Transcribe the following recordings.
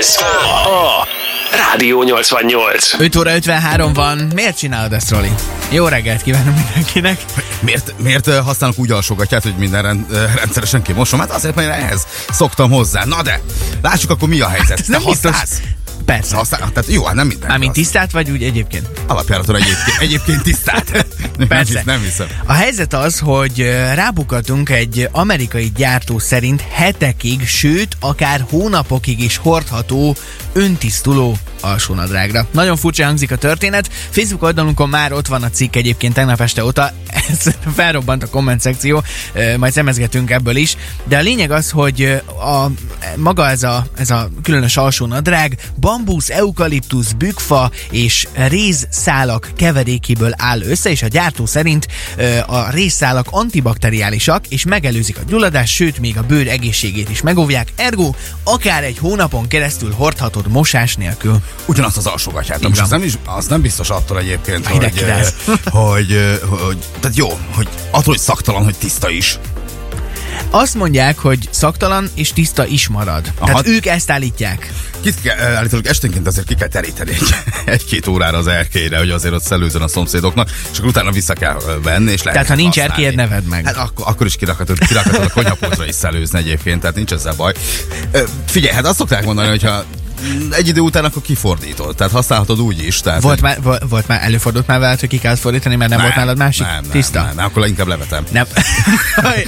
Ez a Rádió 88. 5 óra 53 van. Miért csinálod ezt, Roli? Jó reggelt kívánom mindenkinek. Miért, miért használok úgy alsógatját, hogy minden rend, rendszeresen kimosom? Hát azért, mert ehhez szoktam hozzá. Na de, lássuk akkor mi a helyzet. Ez nem biztos. Persze. Használ, tehát jó, hát nem minden. Mármint tisztát vagy úgy egyébként? Alapjáraton egyébként, egyébként tisztát. nem, Persze. hisz, nem hiszem. A helyzet az, hogy ö, rábukhatunk egy amerikai gyártó szerint hetekig, sőt, akár hónapokig is hordható öntisztuló alsónadrágra. Nagyon furcsa hangzik a történet. Facebook oldalunkon már ott van a cikk egyébként tegnap este óta. Ez felrobbant a komment szekció, majd szemezgetünk ebből is. De a lényeg az, hogy a, maga ez a, ez a különös alsónadrág bambusz, eukaliptusz, bükfa és rézszálak keverékéből áll össze, és a gyártó szerint a rézszálak antibakteriálisak, és megelőzik a gyulladást, sőt még a bőr egészségét is megóvják, ergo akár egy hónapon keresztül hordhatod mosás nélkül. Ugyanazt az alsógatját. Most az nem, is, az nem biztos attól egyébként, hogy, hogy, ö, hogy, tehát jó, hogy attól, hogy szaktalan, hogy tiszta is. Azt mondják, hogy szaktalan és tiszta is marad. Aha. Tehát ők ezt állítják. Kit kell, állítólag esténként azért ki kell teríteni egy, egy-két órára az erkélyre, hogy azért ott szellőzön a szomszédoknak, és akkor utána vissza kell venni, és lehet Tehát ha nincs erkélyed, neved meg. Hát akkor, akkor is kirakhatod, kirakhatod a konyhapultra is szellőzni egyébként, tehát nincs ezzel baj. Figyelj, hát azt szokták mondani, hogyha egy idő után akkor kifordítod, tehát használhatod úgy is. Tehát, Volt hogy- már, vo- volt már, előfordult már veled, hogy ki kellett fordítani, mert nem, volt nálad másik? Nem, nem, Tiszta? Nem, nem, akkor inkább levetem. Nem.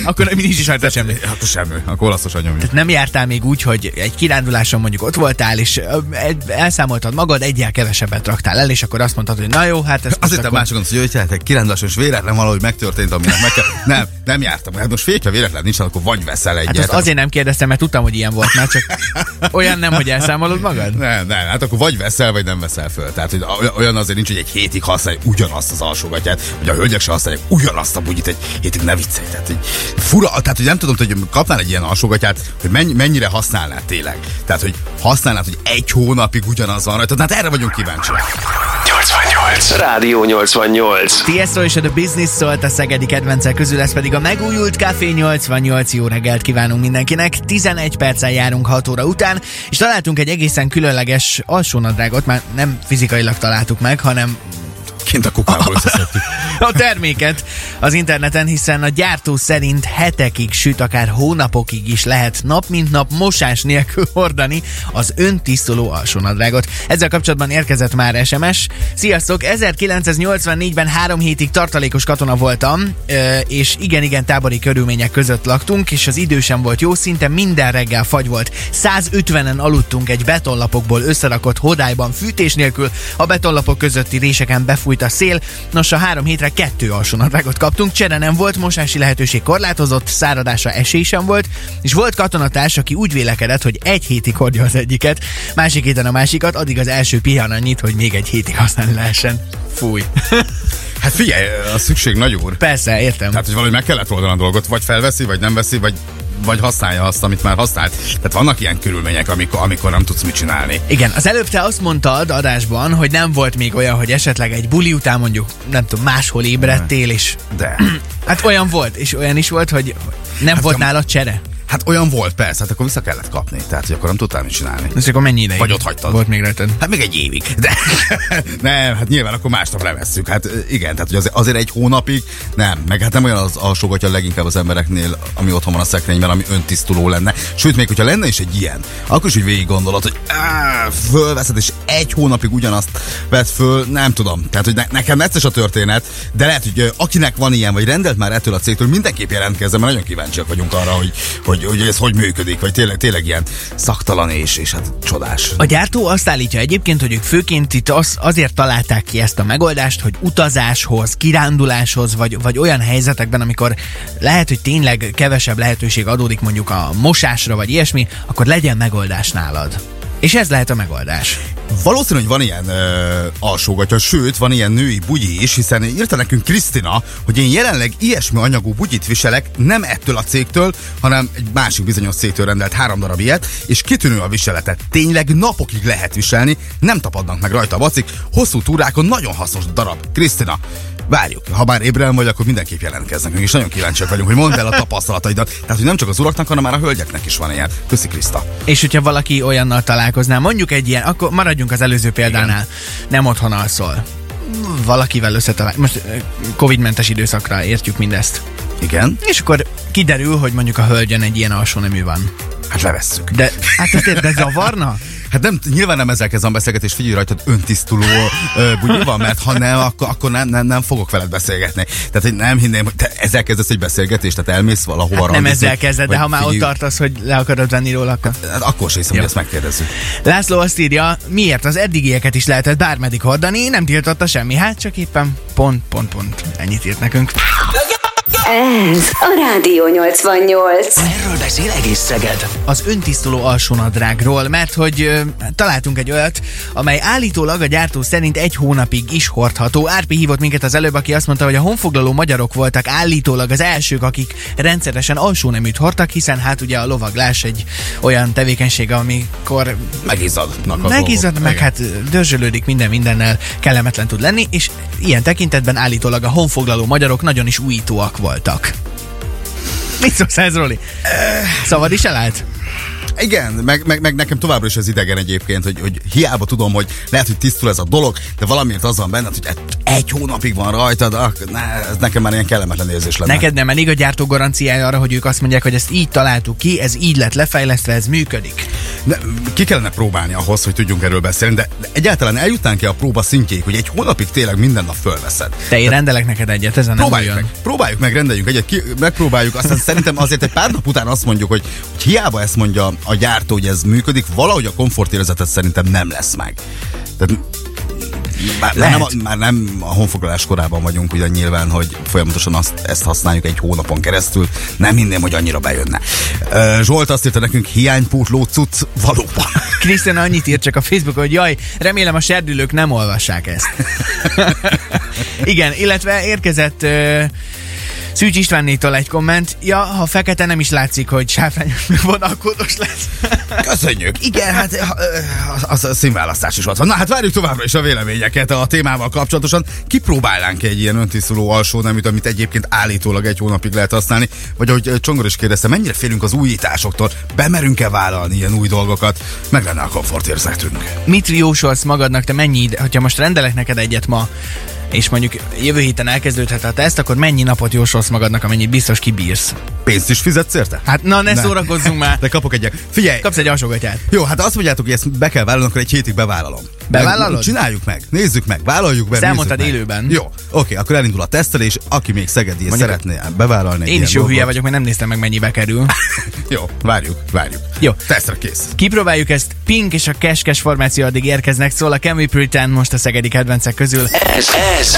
Akkor nem nincs is rajta semmi. Akkor semmi, akkor olaszosan nyomjuk. Nem jártál még úgy, hogy egy kiránduláson mondjuk ott voltál, és egy- elszámoltad magad, egyel kevesebbet raktál el, és akkor azt mondtad, hogy na jó, hát ez Azért te másokon, hogy jöjj, hát egy kiránduláson, és véletlen valahogy megtörtént, aminek meg kell. Nem, nem jártam. Hát most fél, ha véletlen nincs, akkor vagy veszel egyet. Hát azért nem kérdeztem, mert tudtam, hogy ilyen volt már, csak olyan nem, hogy elszámolod magad? Nem, nem, hát akkor vagy veszel, vagy nem veszel föl. Tehát hogy olyan- azért nincs, hogy egy hétig használj ugyanazt az alsógatját, vagy a hölgyek se használják ugyanazt a bugyit egy hétig, ne viccelj. Tehát, hogy fura, tehát hogy nem tudom, hogy kapnál egy ilyen alsógatját, hogy mennyi, mennyire használnád tényleg. Tehát, hogy használnád, hogy egy hónapig ugyanaz van rajta. Hát erre vagyunk kíváncsiak. 88. Rádió 88. Tiesto és a The Business szólt a szegedi kedvencek közül, ez pedig a megújult Café 88 jó reggelt kívánunk mindenkinek. 11 perccel járunk 6 óra után, és találtunk egy egészen különleges alsónadrágot, már nem fizikailag találtuk meg, hanem Kint a kukából a terméket az interneten, hiszen a gyártó szerint hetekig, sőt akár hónapokig is lehet nap mint nap mosás nélkül hordani az öntisztuló alsónadrágot. Ezzel kapcsolatban érkezett már SMS. Sziasztok! 1984-ben három hétig tartalékos katona voltam, és igen-igen tábori körülmények között laktunk, és az idő sem volt jó, szinte minden reggel fagy volt. 150-en aludtunk egy betonlapokból összerakott hodályban fűtés nélkül, a betonlapok közötti réseken befújt a szél, nos a három hétre kettő alsónadrágot kaptunk, csere nem volt, mosási lehetőség korlátozott, száradásra esély sem volt, és volt katonatárs, aki úgy vélekedett, hogy egy hétig hordja az egyiket, másik héten a másikat, addig az első pihen annyit, hogy még egy hétig használni lehessen. Fúj. Hát figyelj, a szükség nagy úr. Persze, értem. Tehát, hogy valahogy meg kellett oldani a dolgot, vagy felveszi, vagy nem veszi, vagy vagy használja azt, amit már használt. Tehát vannak ilyen körülmények, amikor, amikor nem tudsz mit csinálni. Igen, az előbb te azt mondtad adásban, hogy nem volt még olyan, hogy esetleg egy buli után mondjuk, nem tudom, máshol ébredtél, és De. hát olyan volt, és olyan is volt, hogy nem Hát volt nem- nálad csere. Hát olyan volt, persze, hát akkor vissza kellett kapni. Tehát, hogy akkor nem tudtál mit csinálni. És akkor mennyi ideig? Vagy ott hagytad. Volt még rajtad. Hát még egy évig. De nem, hát nyilván akkor másnap levesszük. Hát igen, tehát hogy azért, azért egy hónapig nem. Meg hát nem olyan az alsógatja leginkább az embereknél, ami otthon van a szekrényben, ami öntisztuló lenne. Sőt, még hogyha lenne is egy ilyen, akkor is úgy végig gondolod, hogy áh, fölveszed, és egy hónapig ugyanazt vett föl, nem tudom. Tehát, hogy ne, nekem necces a történet, de lehet, hogy akinek van ilyen, vagy rendelt már ettől a cégtől, mindenképp jelentkezzen, mert nagyon kíváncsiak vagyunk arra, hogy, hogy, hogy ez hogy működik, vagy tényleg, tényleg ilyen szaktalan és, és hát csodás. A gyártó azt állítja egyébként, hogy ők főként itt az, azért találták ki ezt a megoldást, hogy utazáshoz, kiránduláshoz, vagy, vagy olyan helyzetekben, amikor lehet, hogy tényleg kevesebb lehetőség adódik mondjuk a mosásra, vagy ilyesmi, akkor legyen megoldás nálad. És ez lehet a megoldás. Valószínű, hogy van ilyen ö, alsógatja, sőt, van ilyen női bugyi is, hiszen írta nekünk Krisztina, hogy én jelenleg ilyesmi anyagú bugyit viselek, nem ettől a cégtől, hanem egy másik bizonyos cégtől rendelt három darab ilyet, és kitűnő a viseletet. Tényleg napokig lehet viselni, nem tapadnak meg rajta a bacik, hosszú túrákon nagyon hasznos darab. Krisztina, Várjuk. Ha bár ébren vagy, akkor mindenképp jelentkeznek. És nagyon kíváncsiak vagyunk, hogy mondd el a tapasztalataidat. Tehát, hogy nem csak az uraknak, hanem már a hölgyeknek is van ilyen. Köszi, Kriszta. És hogyha valaki olyannal találkozná, mondjuk egy ilyen, akkor maradjunk az előző példánál. Nem otthon alszol. Valakivel összetalál. Most ö, Covid-mentes időszakra értjük mindezt. Igen? És akkor kiderül, hogy mondjuk a hölgyön egy ilyen alsó nemű van. Hát levesszük. De hát ezt de zavarna? Hát nem, nyilván nem kezdem a beszélgetést, figyelj rajtad öntisztuló bugyi van, mert ha nem, akkor, akkor nem, nem, nem, fogok veled beszélgetni. Tehát, hogy nem hinném, hogy te ezzel kezdesz egy beszélgetést, tehát elmész valahova Hát nem ezzel kezded, de ha már ott tartasz, hogy le akarod venni róla, akkor... Hát akkor sem hiszem, hogy ezt megkérdezzük. László azt írja, miért az eddigieket is lehetett bármeddig hordani, nem tiltotta semmi, hát csak éppen pont, pont, pont. Ennyit írt nekünk. Ez a Rádió 88. Erről beszél egész Szeged. Az öntisztuló alsónadrágról, mert hogy ö, találtunk egy olyat, amely állítólag a gyártó szerint egy hónapig is hordható. Árpi hívott minket az előbb, aki azt mondta, hogy a honfoglaló magyarok voltak állítólag az elsők, akik rendszeresen alsóneműt hordtak, hiszen hát ugye a lovaglás egy olyan tevékenység, amikor Megizzadnak a Megizzad, meg Igen. hát dörzsölődik minden mindennel, kellemetlen tud lenni, és ilyen tekintetben állítólag a honfoglaló magyarok nagyon is újítóak voltak. Mit szólsz ez, Roli? Szabad is elállt? Igen, meg, meg, meg, nekem továbbra is az idegen egyébként, hogy, hogy hiába tudom, hogy lehet, hogy tisztul ez a dolog, de valamiért az van benned, hogy egy hónapig van rajtad, ak, ne, ez nekem már ilyen kellemetlen érzés lenne. Neked nem elég a gyártó garanciája arra, hogy ők azt mondják, hogy ezt így találtuk ki, ez így lett lefejlesztve, ez működik. Ne, ki kellene próbálni ahhoz, hogy tudjunk erről beszélni, de, de egyáltalán eljutnánk-e a próba szintjéig, hogy egy hónapig tényleg minden nap fölveszed? Te én rendelek neked egyet, ezen nem Próbáljuk jön. meg, próbáljuk meg, rendeljünk egyet, ki, megpróbáljuk, aztán szerintem azért egy pár nap után azt mondjuk, hogy, hogy hiába ezt mondja a gyártó, hogy ez működik, valahogy a komfortérzetet szerintem nem lesz meg. Tehát már, már, nem, már nem a honfoglalás korában vagyunk ugye nyilván, hogy folyamatosan azt, ezt használjuk egy hónapon keresztül. Nem hinném, hogy annyira bejönne. Ö, Zsolt azt írta nekünk, hiánypótló cucc valóban. Krisztián annyit írt csak a Facebookon, hogy jaj, remélem a serdülők nem olvassák ezt. Igen, illetve érkezett uh, Szűcs Istvánnétól egy komment. Ja, ha fekete nem is látszik, hogy sáfrányos meg vonalkódos lesz. Köszönjük. Igen, hát az a színválasztás is ott van. Na hát várjuk továbbra is a véleményeket a témával kapcsolatosan. Kipróbálnánk egy ilyen öntisztuló alsó neműt, amit egyébként állítólag egy hónapig lehet használni. Vagy ahogy Csongor is kérdezte, mennyire félünk az újításoktól? Bemerünk-e vállalni ilyen új dolgokat? Meg lenne a komfortérzetünk. Mit jósolsz magadnak, te mennyi ide, hogyha most rendelek neked egyet ma, és mondjuk jövő héten elkezdődhet a teszt, akkor mennyi napot jósolsz magadnak, amennyit biztos kibírsz? Pénzt is fizetsz érte? Hát na, ne Nem. szórakozzunk már. De kapok egyet. Figyelj, Kapsz egy alsógatját. Jó, hát azt mondjátok, hogy ezt be kell vállalnom, akkor egy hétig bevállalom. Bevállalod? Meg, csináljuk meg, nézzük meg, vállaljuk be, Elmondtad élőben. Jó, oké, akkor elindul a tesztelés, aki még Szegedi Mondjuk- szeretné bevállalni. Én is jó hülye vagyok, mert nem néztem meg mennyibe kerül. Jó, várjuk, várjuk. Jó. Tesztre kész. Kipróbáljuk ezt, Pink és a Keskes formáció addig érkeznek, szól a Can We Pretend most a szegedi kedvencek közül. Ez, ez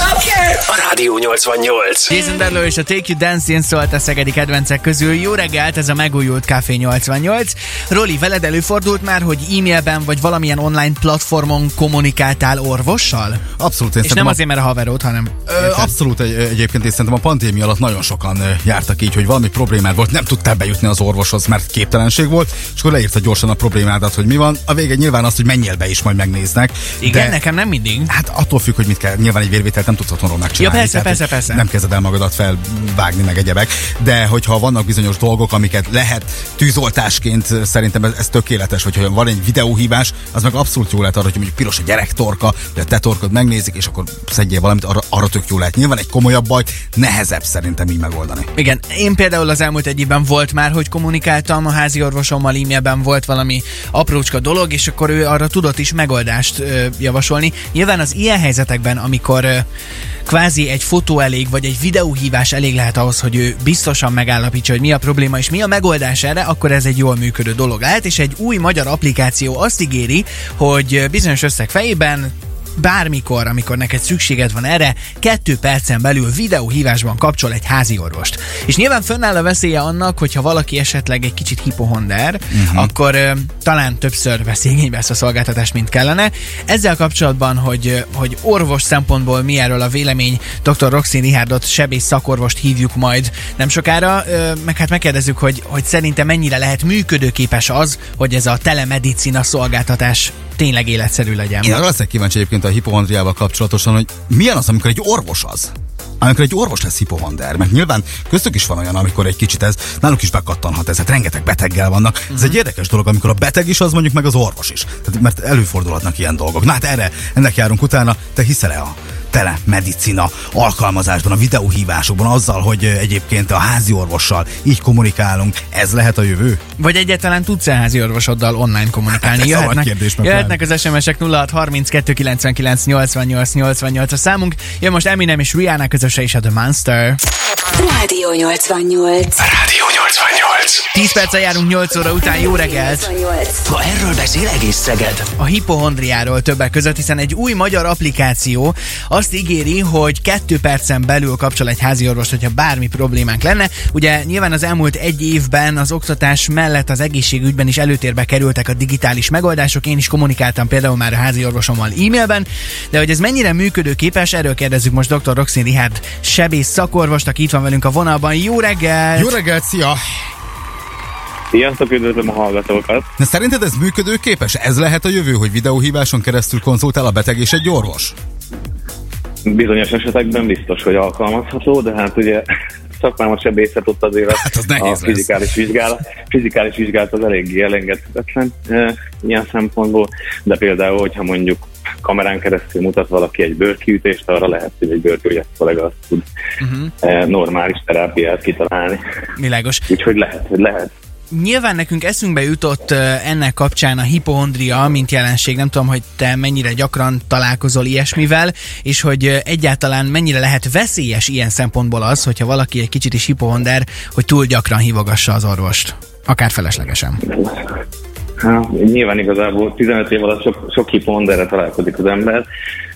a Rádió 88. Jason Derulo és a Take You Dancing szólt a szegedi kedvencek közül. Jó reggelt, ez a megújult Café 88. Roli, veled előfordult már, hogy e-mailben vagy valamilyen online platformon kommunikáltál orvossal? Abszolút, én És nem a- azért, mert a haverod, hanem... Ö, abszolút egy, egyébként, és szerintem a pandémia alatt nagyon sokan jártak így, hogy valami problémád volt, nem tudtál bejutni az orvoshoz, mert képtelenség volt, és akkor leírta gyorsan a problémádat, hogy mi van. A vége nyilván az, hogy menjél be is, majd megnéznek. Igen, nekem nem mindig. Hát attól függ, hogy mit kell. Nyilván egy vérvételt nem tudsz otthonról megcsinálni. Ja, persze, tehát, persze, persze. Nem kezded el magadat felvágni, meg egyebek. De hogyha vannak bizonyos dolgok, amiket lehet tűzoltásként, szerintem ez, ez tökéletes, hogyha van egy videóhívás, az meg abszolút jó lehet arra, hogy mondjuk piros a gyerek torka, vagy a te torkod megnézik, és akkor szedjél valamit, arra, arra tök jó lehet. Nyilván egy komolyabb baj nehezebb szerintem így megoldani. Igen, én például az elmúlt egy évben volt már, hogy kommunikáltam a házi orvosommal, e-mailben volt valami aprócska dolog, és akkor ő arra tudott is megoldást ö, javasolni. Nyilván az ilyen helyzetekben, amikor ö, kvázi egy fotó elég, vagy egy videóhívás elég lehet ahhoz, hogy ő biztosan megállapítsa, hogy mi a probléma és mi a megoldás erre, akkor ez egy jól működő dolog lehet, és egy új magyar applikáció azt ígéri, hogy bizonyos összeg fejében bármikor, amikor neked szükséged van erre, kettő percen belül videóhívásban kapcsol egy házi orvost. És nyilván fönnáll a veszélye annak, hogyha valaki esetleg egy kicsit hipohonder, uh-huh. akkor ö, talán többször veszi igénybe ezt a szolgáltatást, mint kellene. Ezzel kapcsolatban, hogy, hogy orvos szempontból mi erről a vélemény, dr. Roxin Rihárdot, sebész szakorvost hívjuk majd nem sokára, ö, meg hát megkérdezzük, hogy, hogy szerintem mennyire lehet működőképes az, hogy ez a telemedicina szolgáltatás tényleg életszerű legyen. Én arra leszek kíváncsi egyébként a hipohondriával kapcsolatosan, hogy milyen az, amikor egy orvos az, amikor egy orvos lesz hipohonder, mert nyilván köztük is van olyan, amikor egy kicsit ez, náluk is bekattanhat ez, hát rengeteg beteggel vannak. Uh-huh. Ez egy érdekes dolog, amikor a beteg is az mondjuk meg az orvos is. Tehát, mert előfordulhatnak ilyen dolgok. Na hát erre, ennek járunk utána, te hiszel-e a telemedicina alkalmazásban, a videóhívásokban, azzal, hogy egyébként a házi orvossal így kommunikálunk, ez lehet a jövő? Vagy egyáltalán tudsz-e házi orvosoddal online kommunikálni? Hát jöhetnek, kérdés, jöhetnek az SMS-ek 0632 99 88 88 a számunk. Jön most Eminem és Rihanna közöse is a The Monster. Rádió 88. Rádió 88. 10 perccel járunk 8 óra után, jó reggelt! 88. Ha erről beszél egész Szeged. A hipohondriáról többek között, hiszen egy új magyar applikáció azt ígéri, hogy kettő percen belül kapcsol egy házi orvos, hogyha bármi problémánk lenne. Ugye nyilván az elmúlt egy évben az oktatás mellett az egészségügyben is előtérbe kerültek a digitális megoldások. Én is kommunikáltam például már a házi orvosommal e-mailben, de hogy ez mennyire működőképes, erről kérdezzük most dr. Roxin Richard sebész szakorvost, aki itt van velünk a vonalban. Jó reggel! Jó reggelt, szia! Sziasztok, üdvözlöm a hallgatókat. Na szerinted ez működőképes? Ez lehet a jövő, hogy videóhíváson keresztül konzultál a beteg és egy orvos? Bizonyos esetekben biztos, hogy alkalmazható, de hát ugye szakmám a sebészet ott azért Hát az a nehéz lesz. fizikális vizsgálat, fizikális vizsgálat az eléggé elengedhetetlen e, ilyen szempontból, de például, hogyha mondjuk kamerán keresztül mutat valaki egy bőrkiütést, arra lehet, hogy egy bőrgyógyász kollega azt tud Uh-huh. normális terápiát kitalálni. Világos. Úgyhogy lehet, hogy lehet. Nyilván nekünk eszünkbe jutott ö, ennek kapcsán a hipohondria, mint jelenség. Nem tudom, hogy te mennyire gyakran találkozol ilyesmivel, és hogy ö, egyáltalán mennyire lehet veszélyes ilyen szempontból az, hogyha valaki egy kicsit is hipohonder, hogy túl gyakran hívogassa az orvost. Akár feleslegesen. Hát, nyilván igazából 15 év alatt sok, sok hiponderre találkozik az ember,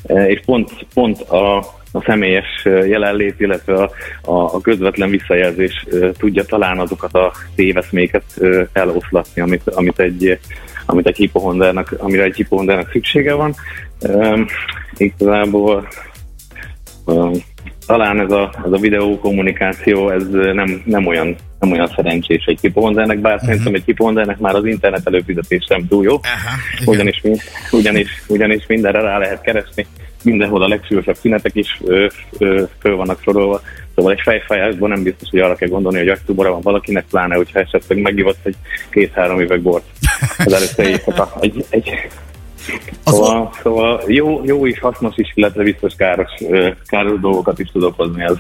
eh, és pont, pont a, a személyes eh, jelenlét, illetve a, a, a közvetlen visszajelzés eh, tudja talán azokat a téveszméket eloszlatni, amit, amit egy amit egy hipohondernak, amire egy hipohondernak szüksége van. Um, igazából um, talán ez a, ez a videó kommunikáció ez nem, nem, olyan, nem olyan szerencsés egy hipohondernek, bár uh-huh. szerintem egy hipohondernek már az internet előfizetés sem túl jó, Aha, ugyanis, ugyanis, ugyanis mindenre rá lehet keresni, mindenhol a legsúlyosabb szünetek is ö, ö, föl vannak sorolva, szóval egy fejfájásban nem biztos, hogy arra kell gondolni, hogy agytumora van valakinek, pláne, hogyha esetleg megivott egy két-három üveg bort az előtte éjszaka. Egy, egy, Az Szóval, szóval jó, jó is, hasznos is, illetve biztos káros, káros dolgokat is tud okozni ez.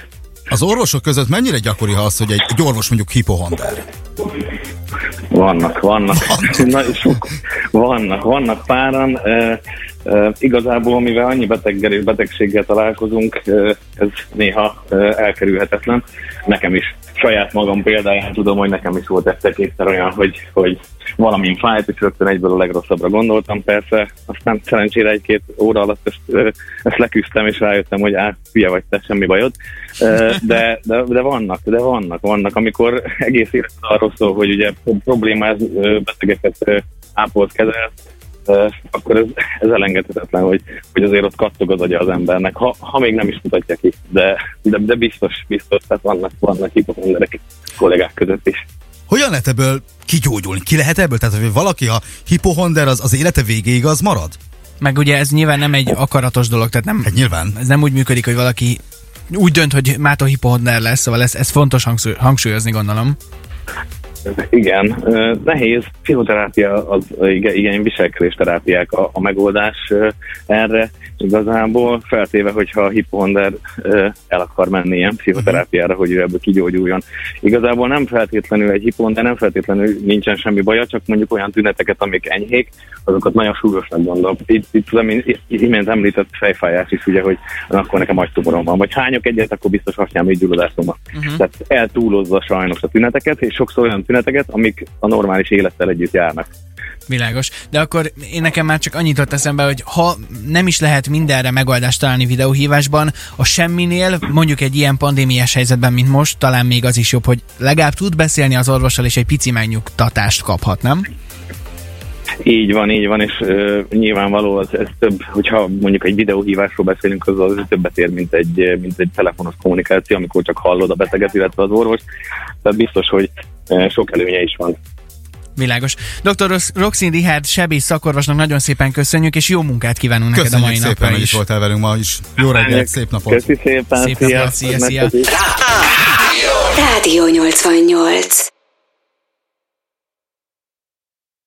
Az orvosok között mennyire gyakori az, hogy egy, egy orvos mondjuk hipohonder? Vannak, vannak. Nagyon sok. Vannak, vannak páran. Igazából, mivel annyi beteggel és betegséggel találkozunk, ez néha elkerülhetetlen. Nekem is saját magam példáján tudom, hogy nekem is volt egyszer-kétszer olyan, hogy, hogy valamin fájt, és rögtön egyből a legrosszabbra gondoltam, persze. Aztán szerencsére egy-két óra alatt ezt, ezt leküzdtem, és rájöttem, hogy á, hülye vagy te, semmi bajod. De, de, de vannak, de vannak, vannak, amikor egész élet arról szól, hogy ugye problémás ö, betegeket ápolt kezel, ö, akkor ez, ez elengedhetetlen, hogy, hogy azért ott kattog az agya az embernek, ha, ha még nem is mutatja ki, de, de, de biztos, biztos, tehát vannak, vannak hipokonderek kollégák között is. Hogyan lehet ebből kigyógyulni? Ki lehet ebből? Tehát, hogy valaki a hipohonder, az, az élete végéig az marad? Meg ugye ez nyilván nem egy akaratos dolog, tehát nem, Hát nyilván. ez nem úgy működik, hogy valaki úgy dönt, hogy mától hipohonder lesz, szóval ez, ez fontos hangsúly, hangsúlyozni, gondolom. Igen, nehéz. Pszichoterápia, az igen, igen viselkedésterápiák a, a megoldás erre. Igazából feltéve, hogyha a hipohonder el akar menni ilyen pszichoterápiára, hogy ő ebből kigyógyuljon. Igazából nem feltétlenül egy hipohonder, nem feltétlenül nincsen semmi baja, csak mondjuk olyan tüneteket, amik enyhék, azokat nagyon súlyosnak gondolom. Itt, itt az imént- említett fejfájás is, ugye, hogy akkor nekem agytumorom van, vagy hányok egyet, akkor biztos hasnyálmi gyulladásom van. Uh-huh. Tehát eltúlozza sajnos a tüneteket, és sokszor olyan tüneteket, amik a normális élettel együtt járnak. Világos. De akkor én nekem már csak annyit ott eszembe, hogy ha nem is lehet mindenre megoldást találni videóhívásban, a semminél, mondjuk egy ilyen pandémiás helyzetben, mint most, talán még az is jobb, hogy legalább tud beszélni az orvossal, és egy pici megnyugtatást kaphat, nem? Így van, így van, és ö, nyilvánvaló, ez, ez több, hogyha mondjuk egy videóhívásról beszélünk, az, az többet ér, mint egy, mint egy telefonos kommunikáció, amikor csak hallod a beteget, illetve az orvos. Tehát biztos, hogy sok előnye is van. Világos. Dr. Rox- Roxin Richard sebész szakorvosnak nagyon szépen köszönjük, és jó munkát kívánunk neked a Köszönjük mai szépen, napra is is. voltál velünk ma is. Jó reggelt, szép napot! Köszi szépen, Szép napot, szia, szia. Neked is. Rádió 88.